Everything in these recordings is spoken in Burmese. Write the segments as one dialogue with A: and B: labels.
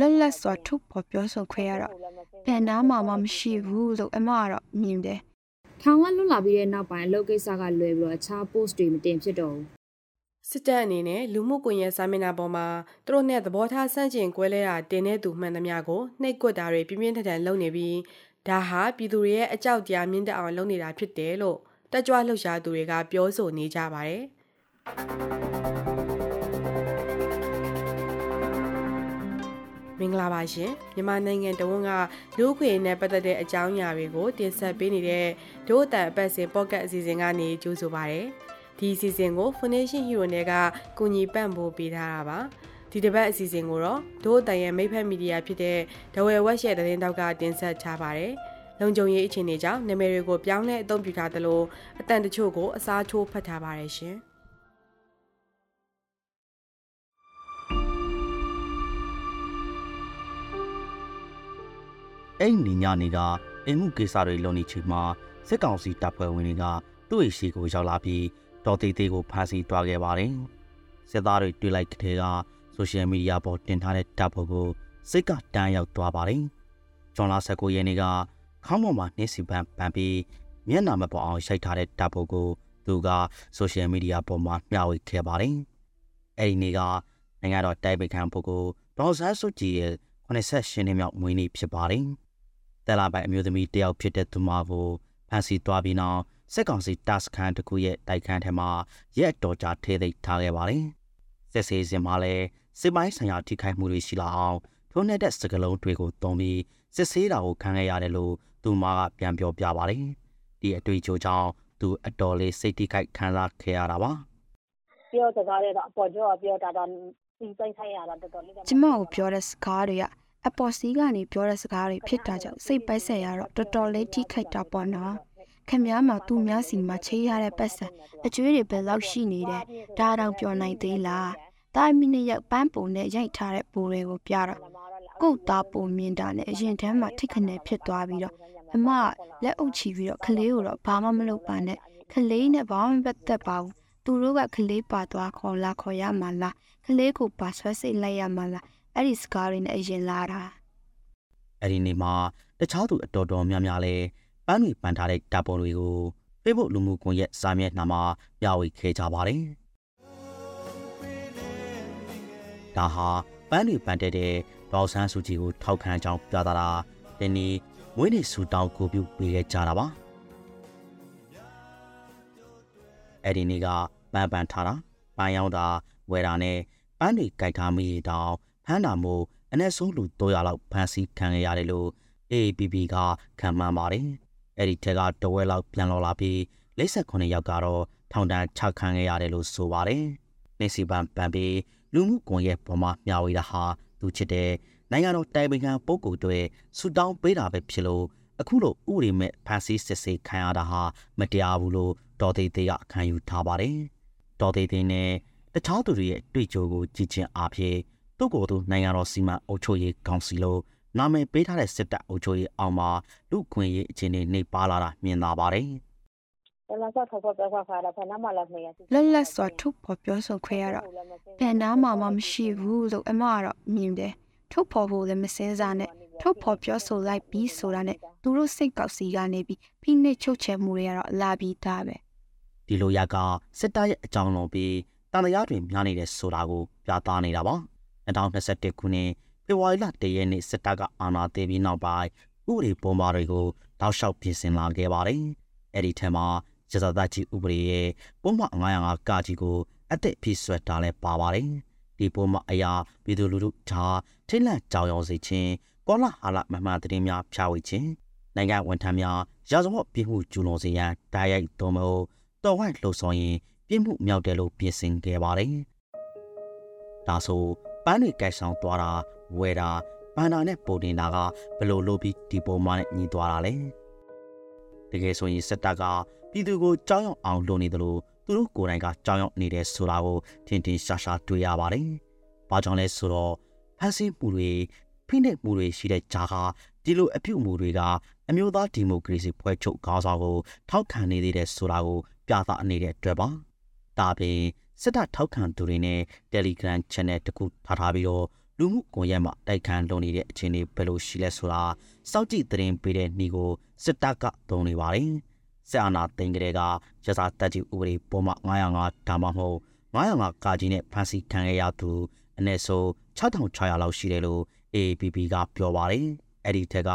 A: လွတ်လပ်စွာထုတ်ဖော်ပြောဆိုခွင့်ရတော့ဘယ်နာမှမရှိဘူးလို့အမကတော့မြင်တယ်
B: ထောင်ကလွတ်လာပြီးတဲ့နောက်ပိုင်းအလုပ်ကိစ္စကလွယ်ပြီးတော့အခြား post တွေမတင်ဖြစ်တော့ဘူး
C: စစ်တပ်အနေနဲ့လူမှုကွန်ရက်စာမျက်နှာပေါ်မှာသူတို့နဲ့သဘောထားဆန့်ကျင်ကွဲလဲတာတင်တဲ့သူမှန်သမျှကိုနှိပ်ကွက်တာတွေပြင်းပြင်းထန်ထန်လုပ်နေပြီးဒါဟာပြည်သူတွေရဲ့အကြောက်တရားမြင့်တက်အောင်လုပ်နေတာဖြစ်တယ်လို့တက်ကြွလှုပ်ရှားသူတွေကပြောဆိုနေကြပါတယ် မင်္ဂလာပါရှင်မြန်မာနိုင်ငံတဝန်းကလူ့ခွေနဲ့ပတ်သက်တဲ့အကြောင်းအရာတွေကိုတင်ဆက်ပေးနေတဲ့ဒို့အတန်အပတ်စဉ်ပေါ့ကတ်အစီအစဉ်ကနေကြိုးဆိုပါရစေဒီအစီအစဉ်ကို Foundation Hero နဲ့ကကူညီပံ့ပိုးပေးထားတာပါဒီတစ်ပတ်အစီအစဉ်ကိုတော့ဒို့အတန်ရဲ့မိဖက်မီဒီယာဖြစ်တဲ့ဒဝဲဝက်ရှယ်သတင်းတောက်ကတင်ဆက်ထားပါတယ်လုံခြုံရေးအခြေအနေကြောင့်နာမည်တွေကိုပြောင်းလဲအသုံးပြုထားသလိုအတန်တချို့ကိုအစားထိုးဖတ်ထားပါတယ်ရှင်။
D: အဲ့ဒီညနေကအိမ်မှုကိစ္စတွေလုပ်နေချိန်မှာစစ်ကောင်စီတပ်ဖွဲ့ဝင်တွေကသူ့ရဲ့ရှိကိုရောက်လာပြီးတော်သေးသေးကိုဖမ်းဆီးသွားခဲ့ပါတယ်။စစ်သားတွေတွေ့လိုက်တဲ့ကဆိုရှယ်မီဒီယာပေါ်တင်ထားတဲ့တပ်ဖွဲ့ကိုစစ်ကတန်းရောက်သွားပါတယ်။ဂျွန်လာ19ရက်နေ့ကခေါင်းပေါ်မှာနှင်းစီပန်းပန်ပြီးမျက်နှာမပေါ်အောင်ရိုက်ထားတဲ့တပ်ဖွဲ့ကိုသူကဆိုရှယ်မီဒီယာပေါ်မှာမျှဝေခဲ့ပါတယ်။အဲ့ဒီနေ့ကနိုင်ငံတော်တိုက်ပိတ်ခံပုဂ္ဂိုလ်ဒေါ်ဆန်းစုကြည်ရဲ့88နှစ်မြောက်မွေးနေ့ဖြစ်ပါတယ်။ တယ်လာပိုင်အမျိုးသမီးတယောက်ဖြစ်တဲ့သူမကိုဖမ်းဆီးသွားပြီးနောက်စစ်ကောင်စီတပ်စခန်းတစ်ခုရဲ့တိုက်ခန်းထဲမှာရက်တော်ကြာထဲသိထားခဲ့ပါတယ်။စစ်ဆေးစဉ်မှာလည်းစစ်ပိုင်းဆိုင်ရာထိခိုက်မှုတွေရှိလာအောင်ထိုးနှက်တဲ့စကလုံးတွေကိုတုံးပြီးစစ်ဆေးတာကိုခံခဲ့ရတယ်လို့သူမကပြန်ပြောပြပါတယ်။ဒီအတွေ့အကြုံကြောင့်သူအတော်လေးစိတ်ထိခိုက်ခံစားခဲ့ရတာပါ။
E: ပြောစကားတွေတော့အပေါ်ကျော်ပြောတာတော့ဒီစိတ်ဆိုင်ရတာတော်တော်လေး
A: ကျမကိုပြောတဲ့စကားတွေက အပေါ်စီးကနေပြောတဲ့စကားတွေဖြစ်တာကြောင့်စိတ်ပိုက်ဆက်ရတော့တော်တော်လေးထိခိုက်တာပေါ့နော်ခင်ဗျားမှာသူများစီမှာချေးရတဲ့ပတ်စံအကျွေးတွေဘယ်လောက်ရှိနေတယ်ဒါတောင်ပြောနိုင်သေးလားတာမီနရောက်ပန်းပုံနဲ့ရိုက်ထားတဲ့ပူတွေကိုပြတော့ကုတ်သားပုံမြင်တာနဲ့အရင်တန်းမှာထိခနဲ့ဖြစ်သွားပြီးတော့အမလက်အုပ်ချီပြီးတော့ခလေးကိုတော့ဘာမှမလုပ်ပါနဲ့ခလေးနဲ့ဘာမှမပတ်သက်ပါဘူးသူတို့ကခလေးပါသွားခေါ်လာခေါ်ရမှာလားခလေးကိုပါဆွဲစိတ်လိုက်ရမှာလား အဲ့ဒီစကားတွေနဲ့အရင်လာတာ
D: အဲ့ဒီနေ့မှာတခြားသူအတော်တော်များများလဲပန်းတွေပန်ထားတဲ့ဓာတ်ပုံတွေကို Facebook လူမှုကွန်ရက်စာမျက်နှာမှာပြဝေခဲ့ကြပါတယ်ဒါဟာပန်းတွေပန်တဲ့တဲ့ဒေါက်ဆန်းစုကြည်ကိုထောက်ခံကြောင်းပြသတာဒီနေ့မွေးနေ့ဆူတောင်းကိုပြုပေးခဲ့ကြတာပါအဲ့ဒီနေ့ကပန်းပန်ထားတာပန်းရောင်းတာဝယ်တာနဲ့ပန်းတွေကြိုက်ထားမိတောင် ဖမ်းတာမို့အနည်းဆုံးလူ300လောက်ဖမ်းဆီးခံရရတယ်လို့ AAPP ကခံမှန်းပါတယ်။အဲ့ဒီထက်ကတဝဲလောက်ပြန်လော်လာပြီး58ယောက်ကတော့ထောင်ဒဏ်ချခံရရတယ်လို့ဆိုပါတယ်။နေစီပန်ပန်ပြီးလူမှုကွန်ရက်ပေါ်မှာမျှဝေတာဟာသူချစ်တဲ့နိုင်ငံတော်တိုင်ပင်ခံပုဂ္ဂိုလ်တွေဆူတောင်းပေးတာပဲဖြစ်လို့အခုလိုဥရိမဲ့ဖန်ဆီးစစ်ဆေးခံရတာဟာမတရားဘူးလို့ဒေါ်သေးသေးကခံယူထားပါတယ်။ဒေါ်သေးသေးနဲ့တခြားသူတွေရဲ့တွေ့ကြိုကိုကြည်ချင်းအားဖြင့် သူ့ကိုယ်သူနိုင်ငံတော်စီမံအုပ်ချုပ်ရေးကောင်စီလို့နာမည်ပေးထားတဲ့စစ်တပ်အုပ်ချုပ်ရေးအောင်မှာလူခွင့်ရေးအခြေအနေနှိပ်ပါလာတာမြင်သာပါတယ်
A: လွတ်လပ်စွာထုတ်ဖော်ပြောဆိုခွင့်ရတော့ဘယ်နာမှမရှိဘူးလို့အမကတော့မြင်တယ်ထုတ်ဖော်ဖို့လည်းမစင်းစားနဲ့ထုတ်ဖော်ပြောဆိုလိုက်ပြီးဆိုတာနဲ့သူတို့စိတ်ကောက်စီကနေပြီးဖိနှိပ်ချုပ်ချယ်မှုတွေကတော့လာပြီးသားပဲ
D: ဒီလိုရကစစ်တပ်ရဲ့အကြောင်းလုံးပြီးတန်တရားတွေများနေတဲ့ဆိုတာကိုပြသနေတာပါ 2021ခုနှစ်ဖေဖော်ဝါရီလ1ရက်နေ့စစ်တပ်ကအာဏာသိမ်းပြီးနောက်ပိုင်းဥပဒေပုံမှားတွေကိုတောက်လျှောက်ပြင်ဆင်လာခဲ့ပါတယ်။အဲ့ဒီထက်မှာရသသားကြီးဥပဒေရဲ့ပုံမှန်905ကကြီးကိုအသက်ဖြည့်ဆွတ်တာလည်းပါပါတယ်။ဒီပုံမှန်အရာပြည်သူလူထုကြားထိတ်လန့်ကြောင်ရောစေခြင်းကောလာဟာလမမှန်သတင်းများဖြာဝေခြင်းနိုင်ငံဝန်ထမ်းများရာဇဝတ်ပြစ်မှုကျူးလွန်စေရန်တိုက်ရိုက်တော်မဟုတ်တော်ဝိုင်းလှုံ့ဆော်ရင်ပြစ်မှုမြောက်တယ်လို့ပြင်ဆင်ခဲ့ပါတယ်။ဒါဆို ပန်းတွေကင်ဆောင်သွားတာဝယ်တာဘန်နာနဲ့ပုံတင်တာကဘယ်လိုလုပ်ပြီးဒီပုံမှန်နဲ့ညီသွားတာလဲတကယ်ဆိုရင်စက်တပ်ကပြည်သူကိုကြောက်ရွံ့အောင်လုပ်နေတယ်လို့သူတို့ကိုယ်တိုင်ကကြောက်ရွံ့နေတဲ့ဆိုတာကိုထင်ထင်ရှားရှားတွေ့ရပါတယ်။ဘာကြောင့်လဲဆိုတော့ဖန်ဆီးမှုတွေဖိနှိပ်မှုတွေရှိတဲ့ကြားကဒီလိုအပြုအမူတွေကအမျိုးသားဒီမိုကရေစီဖွဲ့ချုပ်ခေါင်းဆောင်ကိုထောက်ခံနေသေးတဲ့ဆိုတာကိုပြသနေတဲ့အတွက်ပါ။ဒါပြင် စစ်တပ်ထောက်ခံသူတွေနဲ့ Telegram Channel တခုထားထားပြီးတော့လူမှုကွန်ရက်မှာတိုက်ခန်းလုပ်နေတဲ့အခြေအနေဘယ်လိုရှိလဲဆိုတာစောင့်ကြည့်သတင်းပေးတဲ့နှီးကိုစစ်တပ်ကသုံးနေပါတယ်။စစ်အာဏာသိမ်းကြတဲ့ကရစာတက်ကြီးဥပဒေပုံမှန်905ဒါမှမဟုတ်905ကာကြီးနဲ့ဖမ်းဆီးခံရသူအနည်းဆုံး6600လောက်ရှိတယ်လို့ AAPP ကပြောပါတယ်။အဲ့ဒီထက်က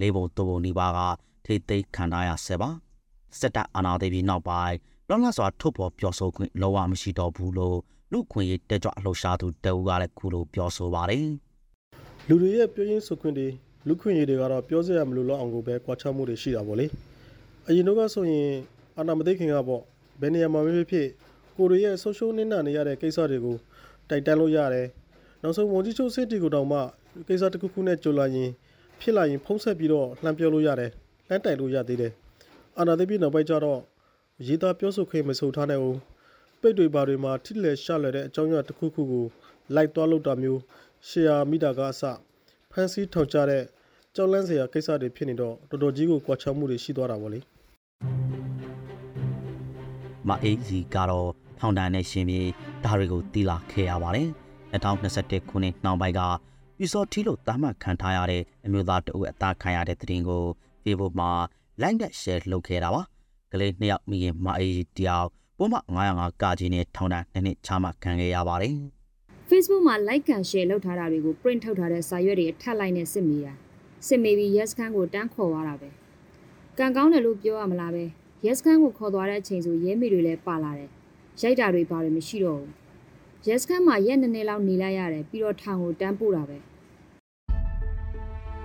D: လေးပုံသုံးပုံနီးပါးကထိသိမ်းခံထားရဆဲပါ။စစ်တပ်အာဏာသိမ်းပြီးနောက်ပိုင်း လောလတ်စွာထုတ်ဖော်ပြောဆိုခွင့်လုံးဝမရှိတော့ဘူးလို့လူခွင့်ရေးတက်ကြွလှုပ်ရှားသူတအူးကလည်းခုလိုပြောဆိုပါတယ်
F: လူတွေရဲ့ပြောရင်းဆိုခွင့်တွေလူခွင့်ရေးတွေကတော့ပြောစရာမလိုတော့အောင်ကိုပဲကြွားချမှုတွေရှိတာပေါ့လေအရင်တော့ကဆိုရင်အာနာမသိခင်ကပေါ့ဘယ်နေရာမှာဖြစ်ဖြစ်ကိုတွေရဲ့ဆိုရှယ်နင်းနာနေရတဲ့ကိစ္စတွေကိုတိုက်တန်းလို့ရတယ်နောက်ဆုံးဝန်ကြီးချုပ်စစ်တီကိုတောင်မှကိစ္စတစ်ခုခုနဲ့ကြိုလာရင်ဖြစ်လာရင်ဖုံးဆက်ပြီးတော့လှမ်းပြောလို့ရတယ်လှမ်းတိုင်လို့ရသေးတယ်အာနာသိပြီနောက်ပိုင်းကျတော့ ရေးသားပြောဆိုခွင့်မဆိုထားနိုင်ဘူးပိတ်တွေပါတွေမှာထိလက်ရှလွယ်တဲ့အကြောင်းအရာတစ်ခုခုကိုလိုက်သွားလို့တာမျိုးရှယ်ယာမိတာကအစဖန်စီထောင်ချတဲ့ကြောက်လန့်စရာကိစ္စတွေဖြစ်နေတော့တော်တော်ကြီးကိုကြွားချမှုတွေရှိသွားတာပေါ့လေ
D: မအေးစီကတော့ထောင်တန်းနဲ့ရှင်ပြီးဒါတွေကိုတီလာခဲ့ရပါတယ်2021ခုနှစ်နှောင်းပိုင်းကပြူစော်ထီလို့တာမှတ်ခံထားရတဲ့အမျိုးသားတအုပ်အသားခံရတဲ့တဲ့တင်ကို Facebook မှာ like နဲ့ share လုပ်ခဲ့တာပါ ကလေးနှစ်ယောက်မိခင်မအေးစီတယောက်ပုံမှန်905ကကြီးနဲ့ထောင်တန်းနှစ်နှစ်ချမှတ်ခံခဲ့ရပါတယ်
B: Facebook မှာ like ကန် share လုပ်ထားတာတွေကို print ထုတ်ထားတဲ့စာရွက်တွေထပ်လိုက်နဲ့စစ်မိတာစစ်မိပြီး yes ခန်းကိုတန်းခေါ်သွားတာပဲကံကောင်းတယ်လို့ပြောရမလားပဲ yes ခန်းကိုခေါ်သွားတဲ့အချိန်ဆိုရဲမိတွေလည်းပါလာတယ်ရိုက်တာတွေဘာတွေမရှိတော့ဘူး yes ခန်းမှာရက်နည်းနည်းလောက်နေလိုက်ရတယ်ပြီးတော့ထောင်ကိုတန်းပို့တာပဲ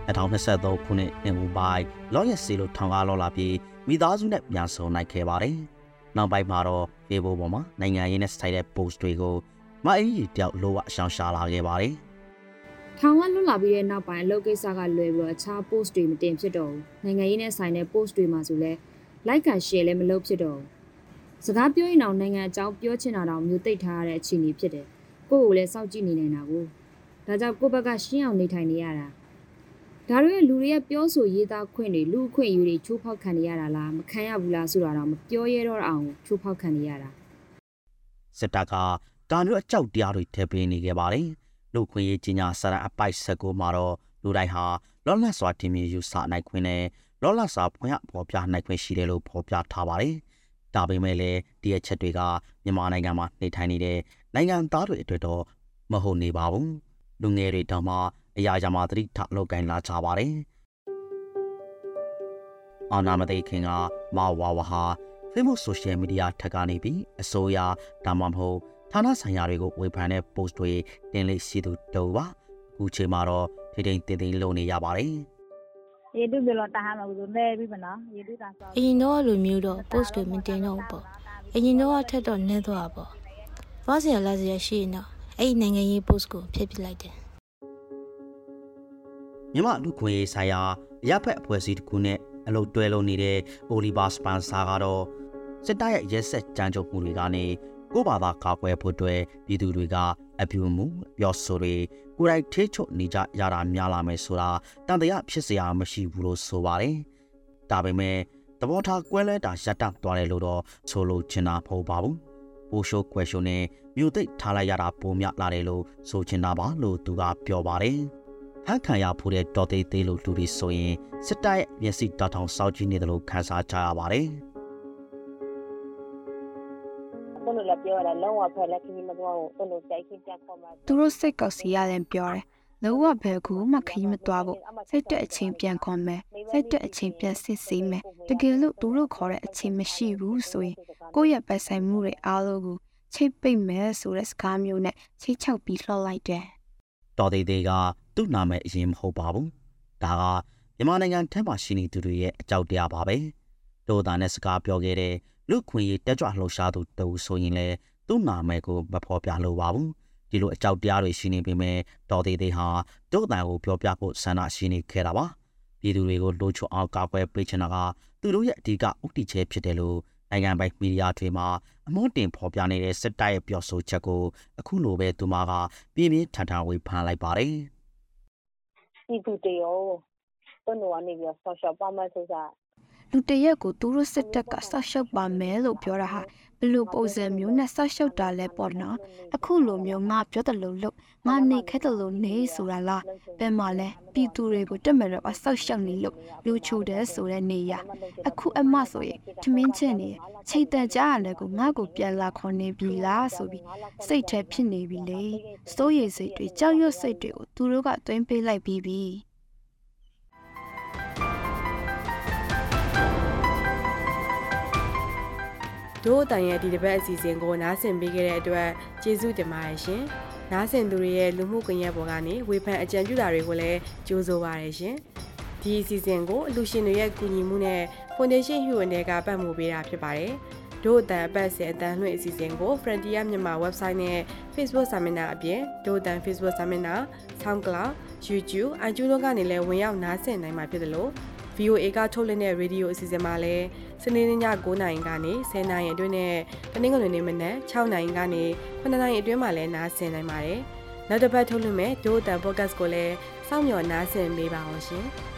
D: 2023ခုနှစ်နှစ်ဦးပိုင်းလော့ရက်စီလို့ထောင်ကားလော်လာပြီး မိသားစုနဲ့ပြန်ဆုံနိုင်ခဲ့ပါတယ်။နောက်ပိုင်းမှာတော့ Facebook ပေါ်မှာနိုင်ငံရေးနဲ့ဆိုင်တဲ့ post တွေကိုမအေးကြီးတယောက်လိုဝအရှောင်ရှာလာခဲ့ပါတယ်
B: ထောင်ကလွတ်လာပြီးတဲ့နောက်ပိုင်းအလုပ်ကိစ္စကလွယ်ပြီးတော့အခြား post တွေမတင်ဖြစ်တော့ဘူးနိုင်ငံရေးနဲ့ဆိုင်တဲ့ post တွေမှာဆိုလဲ like ကန် share လည်းမလုပ်ဖြစ်တော့ဘူးစကားပြောရင်တော့နိုင်ငံအကြောင်းပြောချင်တာတော့မျိုးသိပ်ထားရတဲ့အခြေအနေဖြစ်တယ်ကိုယ့်ကိုယ်လည်းစောင့်ကြည့်နေနေတာကိုဒါကြောင့်ကိုယ့်ဘက်ကရှင်းအောင်နေထိုင်နေရတာ ဒါတွေလူတွေရဲ့ပြောဆိုရေးသားခွင့်တွေလူအခွင့်အရေးတွေချိုးဖောက်ခံနေရတာလားမခံရဘူးလားဆိုတာတော့မပြောရတော့အောင်ချိုးဖောက်ခံနေရတာ။
D: စစ်တပ်ကတာမျိုးအကြောက်တရားတွေထည့်ပေးနေခဲ့ပါတယ်။လူခွင့်ရေးကြီးညာစာရန်အပိုက်19မှာတော့လူတိုင်းဟာလောလတ်စွာတင်မြယူဆနိုင်ခွင့်နဲ့လောလတ်စွာဖွင့်ရပေါ်ပြနိုင်ခွင့်ရှိတယ်လို့ဖော်ပြထားပါတယ်။ဒါပေမဲ့လည်းဒီအချက်တွေကမြန်မာနိုင်ငံမှာနေထိုင်နေတဲ့နိုင်ငံသားတွေအတွက်တော့မဟုတ်နေပါဘူး။လူငယ်တွေတောင်မှ အရာရာမှာသတိထားလောက်ကိုင်းလာကြပါတယ်။အာနာမသိခင်ကမဝါဝဟာ Facebook Social Media ထက်ကနေပြီးအစိုးရဒါမှမဟုတ်ဌာနဆိုင်ရာတွေကိုဝေဖန်တဲ့ post တွေတင်လေးရှိသူတို့ပါအခုချိန်မှာတော့ထိထိန်တင်တင်လုပ်နေရပါတယ်
E: ရေတုပြလောတာဟာမလို့လဲပြီးမနော်ရေတုတာဆော
G: အရင်တော့လိုမျိုးတော့ post တွေမတင်တော့ဘူးပေါ့အရင်တော့ထက်တော့နည်းသွားတာပေါ့သွားစရာလာစရာရှိရင်တော့အဲ့ဒီနိုင်ငံရေး post ကိုဖျက်ပစ်လိုက်တယ်
D: မြမလူခွင့်ရေးဆိုင်ရာအရက်ဖက်အဖွဲ့အစည်းတစ်ခုနဲ့အလုပ်တွဲလုပ်နေတဲ့ Oliver Spencer ကတော့စစ်တပ်ရဲ့ရက်ဆက်ကြမ်းကြုတ်မှုတွေကနေကိုယ့်ဘာသာကာကွယ်ဖို့အတွက်ပြည်သူတွေကအပြူမှုပြောဆိုတွေကိုယ်တိုင်ထိချုံနေကြရတာများလာမယ်ဆိုတာတန်တရားဖြစ်စရာမရှိဘူးလို့ဆိုပါတယ်။ဒါပေမဲ့သဘောထားကွဲလွဲတာရပ်တန့်သွားတယ်လို့တော့ဆိုလိုချင်တာမဟုတ်ပါဘူး။ပိုရှိုးကွယ်ရှိုးနဲ့မြို့သိပ်ထားလိုက်ရတာပုံမြလာတယ်လို့ဆိုချင်တာပါလို့သူကပြောပါတယ်။ ဖန်ခံရဖို့တဲ့တော်သေးသေးလို့လူတွေဆိုရင်စစ်တပ်ရဲ့မျက်စိတောက်ထောင်စောက်ကြည့်နေတယ်လို့ခန်းစားကြရပါတယ်
E: တွန်းလို့လည်းပြောရတာလုံးဝဖက်လက်ခင်းမသွားဘူးတွန်းလို့စိုက်ခင်းပြန်ခေါ်မှာ
A: သူတို့စိတ်ကောက်စီရလည်းပြောတယ်လုံးဝဘယ်ကူမှခရီးမသွားဘူးစိတ်တက်အချိန်ပြန်ခွန်မယ်စိတ်တက်အချိန်ပြန်စစ်ဆေးမယ်တကယ်လို့သူတို့ခေါ်တဲ့အချိန်မရှိဘူးဆိုရင်ကိုယ့်ရဲ့ပိုင်ဆိုင်မှုတွေအားလုံးကိုချိတ်ပိတ်မယ်ဆိုတဲ့စကားမျိုးနဲ့ချိတ်ချောက်ပြီးလှော့လိုက်တယ်
D: တော်သေးသေးကသူ့နာမည်အရင်မဟုတ်ပါဘူးဒါကမြန်မာနိုင်ငံထဲမှာရှိနေသူတွေရဲ့အကြောက်တရားပါပဲတို့သားနဲ့စကားပြောခဲ့တဲ့လူခွင့်ရေးတက်ကြွလှုပ်ရှားသူတူဆိုရင်လည်းသူ့နာမည်ကိုမဖော်ပြလို့ပါဘူးဒီလိုအကြောက်တရားတွေရှိနေပေမဲ့တော်သေးသေးဟာတို့အတန်ကိုပြောပြဖို့ဆန္ဒရှိနေခဲ့တာပါပြည်သူတွေကိုလိုချအောင်ကာကွယ်ပေးချင်တာကသူတို့ရဲ့အဓိကဥတီချဲဖြစ်တယ်လို့ နိုင်ငံပိုင်မီဒီယာတွေမှာအမွှန်းတင်ဖော်ပြနေတဲ့စစ်တပ်ရဲ့ပြောဆိုချက်ကိုအခုလိုပဲသူမကပြင်းပြင်းထန်ထန်ဝေဖန်လိုက်ပါတယ်
E: ပြည်သူတွေရောတွန်းလို့ကနေပြီးဆော့ရှော့ပါမဆိုတာ
A: လူတရက်ကိုသူတို့စစ်တပ်ကဆောက်ရှုပ်ပါမယ်လို့ပြောတာဟာ ဘလို့ပုံစံမျိုးနဲ့ဆောက်ရှုပ်တာလဲပေါ့နော်အခုလိုမျိုးငါပြောတယ်လို့လို့ငါနေခက်တယ်လို့နေဆိုတာလားဘယ်မှာလဲပြည်သူတွေကိုတက်မယ်တော့ဆောက်ရှုပ်နေလို့လူချိုတယ်ဆိုတဲ့နေရအခုအမဆိုရင်ထမင်းချက်နေချိတ်တန်ကြားရတယ်ကိုငါ့ကိုပြန်လာခေါ်နေပြီလားဆိုပြီးစိတ်ထဲဖြစ်နေပြီလေစိုးရိမ်စိတ်တွေကြောက်ရွံ့စိတ်တွေကိုသူတို့ကတွင်းပေးလိုက်ပြီးပြီ
C: ဒို့အတန်ရဲ့ဒီတစ်ပတ်အစီအစဉ်ကိုနားဆင်ပေးခဲ့တဲ့အတွက်ကျေးဇူးတင်ပါတယ်ရှင်။နားဆင်သူတွေရဲ့လူမှုကွန်ရက်ပေါ်ကနေဝေဖန်အကြံပြုတာတွေကိုလည်းကြိုးဆိုပါရရှင်။ဒီအစီအစဉ်ကိုအလူရှင်တွေရဲ့ကူညီမှုနဲ့ Foundation Human တွေကပတ်မှုပေးတာဖြစ်ပါတယ်။ဒို့အတန်အပတ်စဉ်အတန်လွှင့်အစီအစဉ်ကို Frontier မြန်မာ website နဲ့ Facebook စာမျက်နှာအပြင်ဒို့အတန် Facebook စာမျက်နှာ SoundCloud YouTube iTunes တို့ကနေလည်းဝင်ရောက်နားဆင်နိုင်မှာဖြစ်တယ်လို့ VOA ကထုတ်လွှင့်တဲ့ရေဒီယိုအစီအစဉ်မှာလည်းစနေနေ့ည9:00နာရီကနေ10:00နာရီအတွင်းနဲ့တနင်္ဂနွေနေ့မနက်6:00နာရီကနေ9:00နာရီအတွင်းမှာလည်းနားဆင်နိုင်ပါတယ်။နောက်တစ်ပတ်ထုတ်လွှင့်မဲ့ဒို့အတန် podcast ကိုလည်းစောင့်မျှော်နားဆင်ပေးပါအောင်ရှင်။